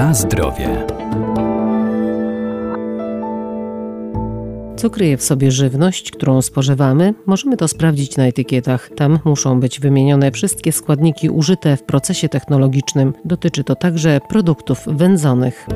Na zdrowie. Co kryje w sobie żywność, którą spożywamy? Możemy to sprawdzić na etykietach. Tam muszą być wymienione wszystkie składniki użyte w procesie technologicznym. Dotyczy to także produktów wędzonych.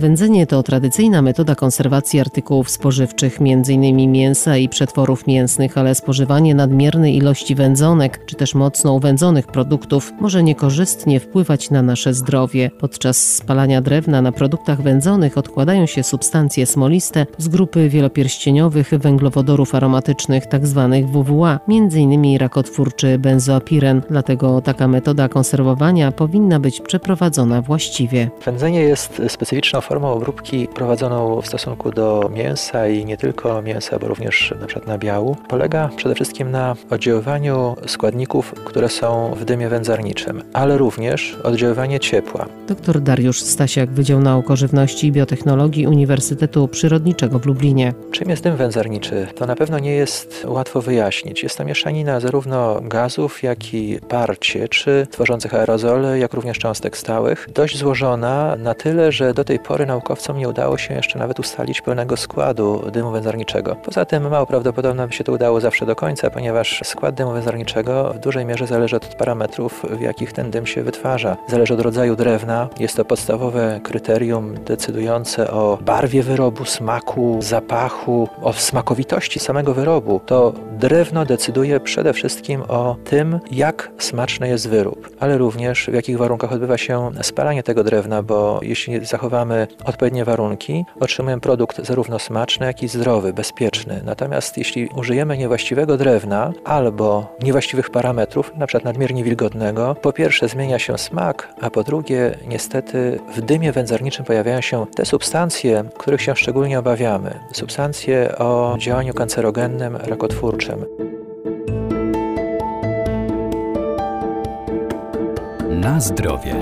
Wędzenie to tradycyjna metoda konserwacji artykułów spożywczych, m.in. mięsa i przetworów mięsnych, ale spożywanie nadmiernej ilości wędzonek czy też mocno uwędzonych produktów może niekorzystnie wpływać na nasze zdrowie. Podczas spalania drewna na produktach wędzonych odkładają się substancje smoliste z grupy wielopierścieniowych węglowodorów aromatycznych tzw. Tak WWA, m.in. rakotwórczy benzoapiren. Dlatego taka metoda konserwowania powinna być przeprowadzona właściwie. Wędzenie jest specyficzną formą obróbki prowadzoną w stosunku do mięsa i nie tylko mięsa, bo również na przykład nabiału, polega przede wszystkim na oddziaływaniu składników, które są w dymie wędzarniczym, ale również oddziaływanie ciepła. Dr Dariusz Stasiak, Wydział Nauk o Żywności i Biotechnologii Uniwersytetu Przyrodniczego w Lublinie. Czym jest dym wędzarniczy? To na pewno nie jest łatwo wyjaśnić. Jest to mieszanina zarówno gazów, jak i par cieczy, tworzących aerozole, jak również cząstek stałych. Dość złożona na tyle, że do tej pory pory naukowcom nie udało się jeszcze nawet ustalić pełnego składu dymu węzarniczego. Poza tym mało prawdopodobne by się to udało zawsze do końca, ponieważ skład dymu węzarniczego w dużej mierze zależy od parametrów, w jakich ten dym się wytwarza. Zależy od rodzaju drewna. Jest to podstawowe kryterium decydujące o barwie wyrobu, smaku, zapachu, o smakowitości samego wyrobu. To drewno decyduje przede wszystkim o tym, jak smaczny jest wyrób, ale również w jakich warunkach odbywa się spalanie tego drewna, bo jeśli zachowamy odpowiednie warunki, otrzymujemy produkt zarówno smaczny, jak i zdrowy, bezpieczny. Natomiast jeśli użyjemy niewłaściwego drewna albo niewłaściwych parametrów, np. nadmiernie wilgotnego, po pierwsze zmienia się smak, a po drugie niestety w dymie wędzarniczym pojawiają się te substancje, których się szczególnie obawiamy. Substancje o działaniu kancerogennym, rakotwórczym. Na zdrowie.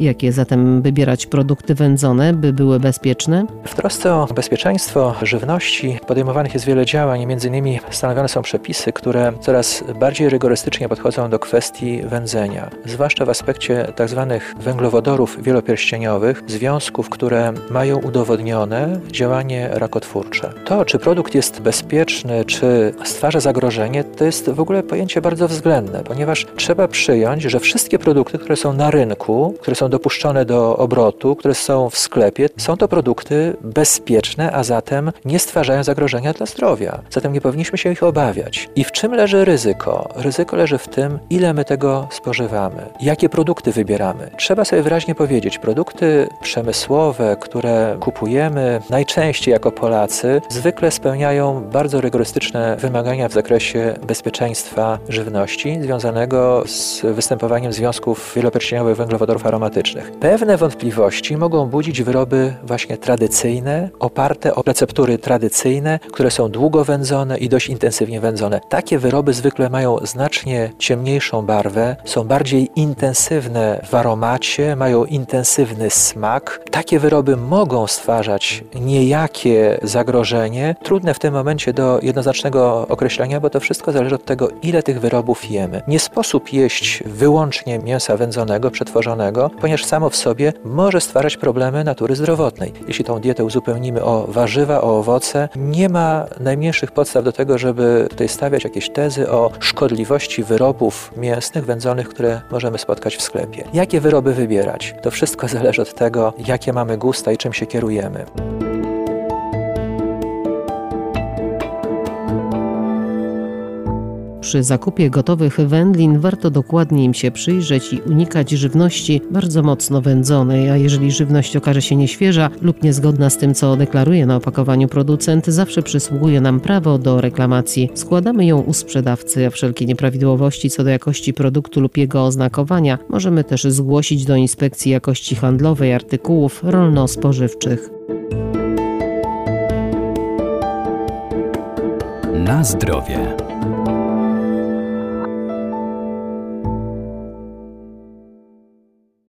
Jakie zatem wybierać produkty wędzone, by były bezpieczne? W trosce o bezpieczeństwo żywności podejmowanych jest wiele działań. Między innymi stanowione są przepisy, które coraz bardziej rygorystycznie podchodzą do kwestii wędzenia, zwłaszcza w aspekcie tzw. Tak węglowodorów wielopierścieniowych, związków, które mają udowodnione działanie rakotwórcze. To, czy produkt jest bezpieczny, czy stwarza zagrożenie, to jest w ogóle pojęcie bardzo względne, ponieważ trzeba przyjąć, że wszystkie produkty, które są na rynku, które są dopuszczone do obrotu, które są w sklepie, są to produkty bezpieczne, a zatem nie stwarzają zagrożenia dla zdrowia. Zatem nie powinniśmy się ich obawiać. I w czym leży ryzyko? Ryzyko leży w tym, ile my tego spożywamy, jakie produkty wybieramy. Trzeba sobie wyraźnie powiedzieć, produkty przemysłowe, które kupujemy najczęściej jako Polacy, zwykle spełniają bardzo rygorystyczne wymagania w zakresie bezpieczeństwa żywności związanego z występowaniem związków wielopierścieniowych węglowodorów aromatycznych Pewne wątpliwości mogą budzić wyroby właśnie tradycyjne, oparte o receptury tradycyjne, które są długo wędzone i dość intensywnie wędzone. Takie wyroby zwykle mają znacznie ciemniejszą barwę, są bardziej intensywne w aromacie, mają intensywny smak. Takie wyroby mogą stwarzać niejakie zagrożenie. Trudne w tym momencie do jednoznacznego określenia, bo to wszystko zależy od tego, ile tych wyrobów jemy. Nie sposób jeść wyłącznie mięsa wędzonego, przetworzonego, ponieważ samo w sobie może stwarzać problemy natury zdrowotnej. Jeśli tą dietę uzupełnimy o warzywa, o owoce, nie ma najmniejszych podstaw do tego, żeby tutaj stawiać jakieś tezy o szkodliwości wyrobów mięsnych, wędzonych, które możemy spotkać w sklepie. Jakie wyroby wybierać? To wszystko zależy od tego, jakie mamy gusta i czym się kierujemy. Przy zakupie gotowych wędlin warto dokładnie im się przyjrzeć i unikać żywności bardzo mocno wędzonej, a jeżeli żywność okaże się nieświeża lub niezgodna z tym, co deklaruje na opakowaniu producent, zawsze przysługuje nam prawo do reklamacji. Składamy ją u sprzedawcy, a wszelkie nieprawidłowości co do jakości produktu lub jego oznakowania możemy też zgłosić do Inspekcji Jakości Handlowej Artykułów Rolno-Spożywczych. Na zdrowie.